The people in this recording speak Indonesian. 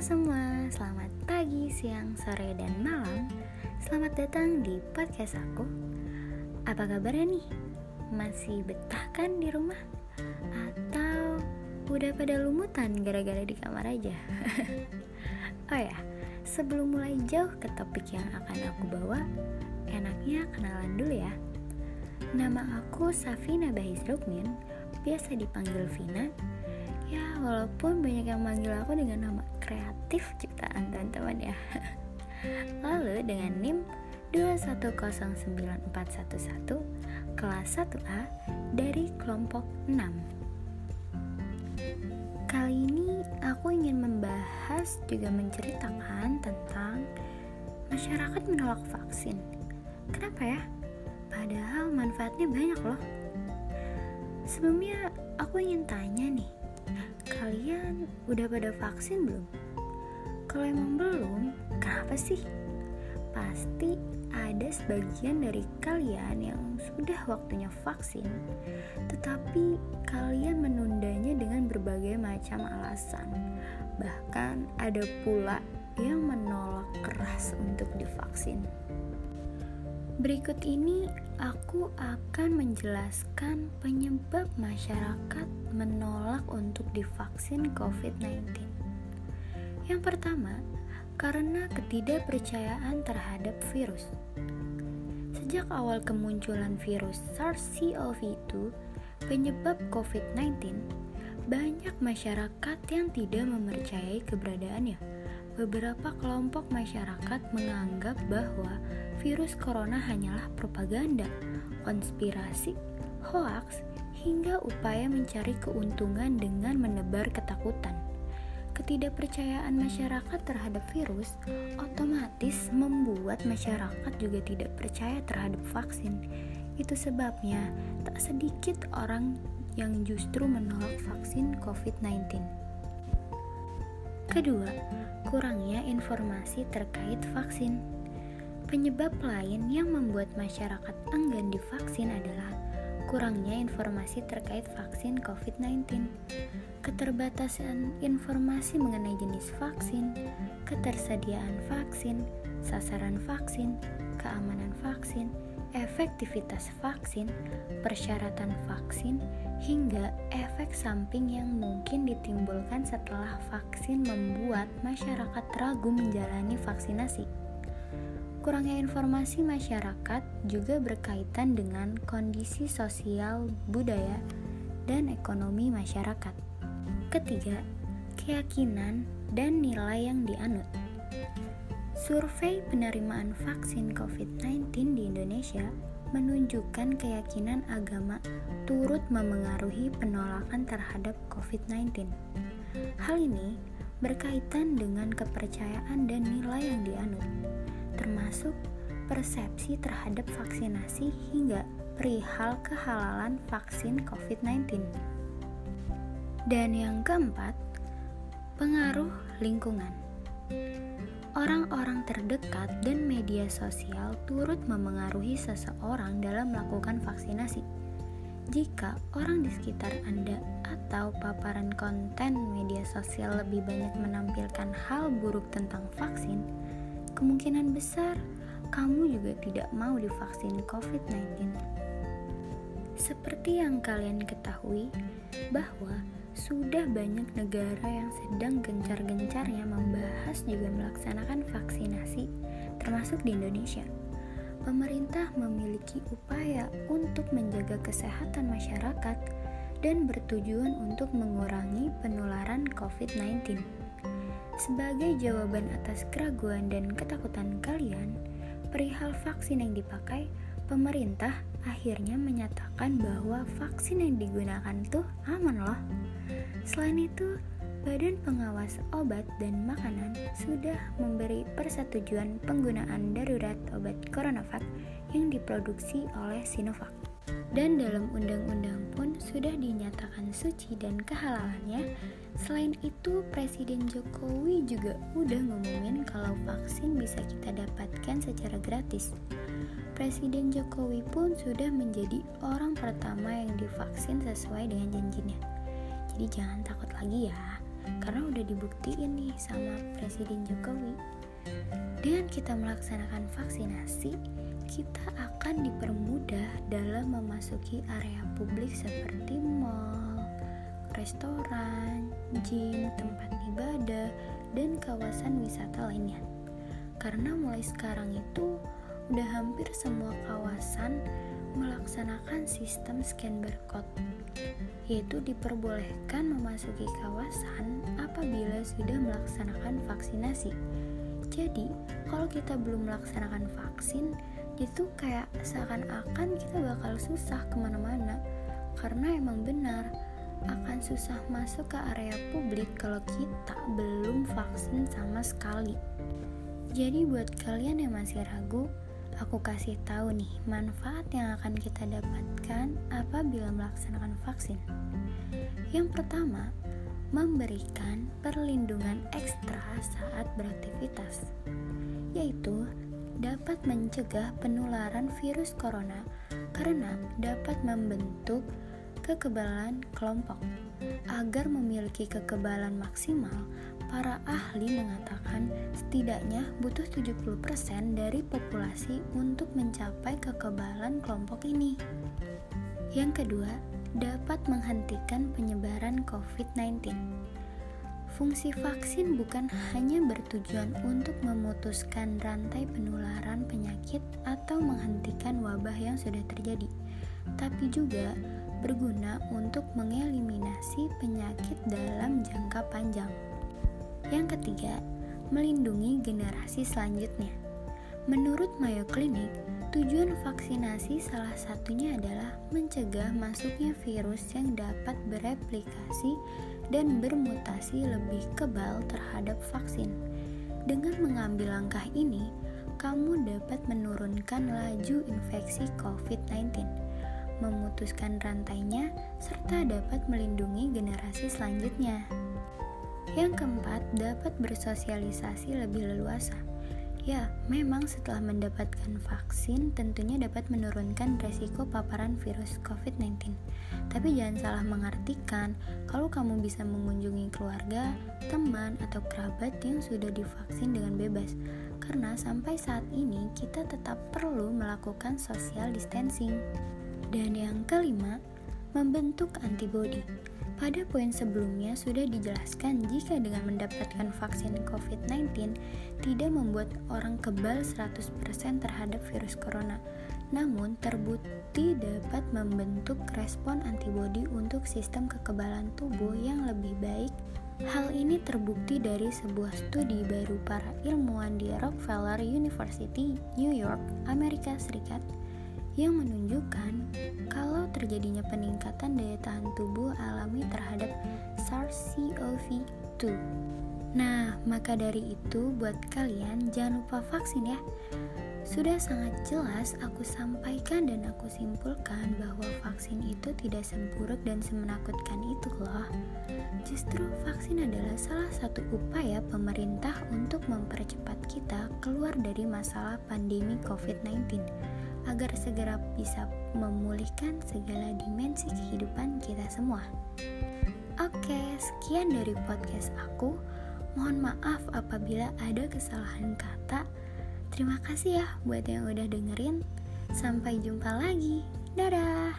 Semua, selamat pagi, siang, sore, dan malam Selamat datang di podcast aku Apa kabarnya nih? Masih betah kan di rumah? Atau udah pada lumutan gara-gara di kamar aja? oh ya, sebelum mulai jauh ke topik yang akan aku bawa Enaknya kenalan dulu ya Nama aku Safina Bahis Rukmin Biasa dipanggil Vina Ya, walaupun banyak yang manggil aku dengan nama kreatif ciptaan teman-teman ya. Lalu dengan NIM 2109411 kelas 1A dari kelompok 6. Kali ini aku ingin membahas juga menceritakan tentang masyarakat menolak vaksin. Kenapa ya? Padahal manfaatnya banyak loh. Sebelumnya aku ingin tanya nih, Kalian udah pada vaksin belum? Kalau emang belum, kenapa sih? Pasti ada sebagian dari kalian yang sudah waktunya vaksin, tetapi kalian menundanya dengan berbagai macam alasan. Bahkan ada pula yang menolak keras untuk divaksin. Berikut ini aku akan menjelaskan penyebab masyarakat menolak untuk divaksin COVID-19. Yang pertama, karena ketidakpercayaan terhadap virus. Sejak awal kemunculan virus SARS-CoV-2 penyebab COVID-19, banyak masyarakat yang tidak mempercayai keberadaannya beberapa kelompok masyarakat menganggap bahwa virus corona hanyalah propaganda, konspirasi, hoaks, hingga upaya mencari keuntungan dengan menebar ketakutan. Ketidakpercayaan masyarakat terhadap virus otomatis membuat masyarakat juga tidak percaya terhadap vaksin. Itu sebabnya tak sedikit orang yang justru menolak vaksin COVID-19. Kedua, kurangnya informasi terkait vaksin. Penyebab lain yang membuat masyarakat enggan divaksin adalah kurangnya informasi terkait vaksin COVID-19, keterbatasan informasi mengenai jenis vaksin, ketersediaan vaksin, sasaran vaksin, keamanan vaksin, efektivitas vaksin, persyaratan vaksin, hingga efek samping yang mungkin ditimbulkan setelah vaksin membuat masyarakat ragu menjalani vaksinasi. Kurangnya informasi masyarakat juga berkaitan dengan kondisi sosial, budaya, dan ekonomi masyarakat. Ketiga, keyakinan dan nilai yang dianut. Survei penerimaan vaksin COVID-19 di Indonesia menunjukkan keyakinan agama turut memengaruhi penolakan terhadap COVID-19. Hal ini berkaitan dengan kepercayaan dan nilai yang dianut, termasuk persepsi terhadap vaksinasi hingga perihal kehalalan vaksin COVID-19. Dan yang keempat, pengaruh lingkungan. Orang-orang terdekat dan media sosial turut memengaruhi seseorang dalam melakukan vaksinasi. Jika orang di sekitar Anda atau paparan konten media sosial lebih banyak menampilkan hal buruk tentang vaksin, kemungkinan besar kamu juga tidak mau divaksin COVID-19. Seperti yang kalian ketahui, bahwa sudah banyak negara yang sedang gencar-gencarnya membahas juga melaksanakan vaksinasi, termasuk di Indonesia. Pemerintah memiliki upaya untuk menjaga kesehatan masyarakat dan bertujuan untuk mengurangi penularan COVID-19. Sebagai jawaban atas keraguan dan ketakutan kalian, perihal vaksin yang dipakai, pemerintah akhirnya menyatakan bahwa vaksin yang digunakan tuh aman loh. Selain itu, Badan Pengawas Obat dan Makanan sudah memberi persetujuan penggunaan darurat obat CoronaVac yang diproduksi oleh Sinovac. Dan dalam undang-undang pun sudah dinyatakan suci dan kehalalannya. Selain itu, Presiden Jokowi juga udah ngomongin kalau vaksin bisa kita dapatkan secara gratis. Presiden Jokowi pun sudah menjadi orang pertama yang divaksin sesuai dengan janjinya. Jadi jangan takut lagi ya. karena udah dibuktiin nih sama Presiden Jokowi. Dengan kita melaksanakan vaksinasi, kita akan dipermudah dalam memasuki area publik seperti restoran, gym, tempat ibadah, dan kawasan wisata lainnya. Karena mulai sekarang itu udah hampir semua kawasan melaksanakan sistem scan barcode yaitu diperbolehkan memasuki kawasan apabila sudah melaksanakan vaksinasi. Jadi, kalau kita belum melaksanakan vaksin, itu kayak seakan-akan kita bakal susah ke mana-mana karena emang benar akan susah masuk ke area publik kalau kita belum vaksin sama sekali. Jadi buat kalian yang masih ragu, aku kasih tahu nih manfaat yang akan kita dapatkan apabila melaksanakan vaksin. Yang pertama, memberikan perlindungan ekstra saat beraktivitas, yaitu dapat mencegah penularan virus corona karena dapat membentuk kekebalan kelompok. Agar memiliki kekebalan maksimal, para ahli mengatakan setidaknya butuh 70% dari populasi untuk mencapai kekebalan kelompok ini. Yang kedua, dapat menghentikan penyebaran COVID-19. Fungsi vaksin bukan hanya bertujuan untuk memutuskan rantai penularan penyakit atau menghentikan wabah yang sudah terjadi, tapi juga berguna untuk mengeliminasi penyakit dalam jangka panjang. Yang ketiga, melindungi generasi selanjutnya. Menurut Mayo Clinic, tujuan vaksinasi salah satunya adalah mencegah masuknya virus yang dapat bereplikasi dan bermutasi lebih kebal terhadap vaksin. Dengan mengambil langkah ini, kamu dapat menurunkan laju infeksi COVID-19, memutuskan rantainya, serta dapat melindungi generasi selanjutnya. Yang keempat, dapat bersosialisasi lebih leluasa. Ya, memang setelah mendapatkan vaksin tentunya dapat menurunkan resiko paparan virus COVID-19. Tapi jangan salah mengartikan kalau kamu bisa mengunjungi keluarga, teman, atau kerabat yang sudah divaksin dengan bebas. Karena sampai saat ini kita tetap perlu melakukan social distancing. Dan yang kelima, membentuk antibodi. Pada poin sebelumnya sudah dijelaskan jika dengan mendapatkan vaksin COVID-19 tidak membuat orang kebal 100% terhadap virus corona, namun terbukti dapat membentuk respon antibodi untuk sistem kekebalan tubuh yang lebih baik. Hal ini terbukti dari sebuah studi baru para ilmuwan di Rockefeller University, New York, Amerika Serikat yang menunjukkan kalau terjadinya peningkatan daya tahan tubuh alami terhadap SARS-CoV-2. Nah, maka dari itu buat kalian jangan lupa vaksin ya. Sudah sangat jelas aku sampaikan dan aku simpulkan bahwa vaksin itu tidak seburuk dan semenakutkan itu loh. Justru vaksin adalah salah satu upaya pemerintah untuk mempercepat kita keluar dari masalah pandemi COVID-19 agar segera bisa memulihkan segala dimensi kehidupan kita semua. Oke, sekian dari podcast aku. Mohon maaf apabila ada kesalahan kata. Terima kasih ya buat yang udah dengerin. Sampai jumpa lagi. Dadah.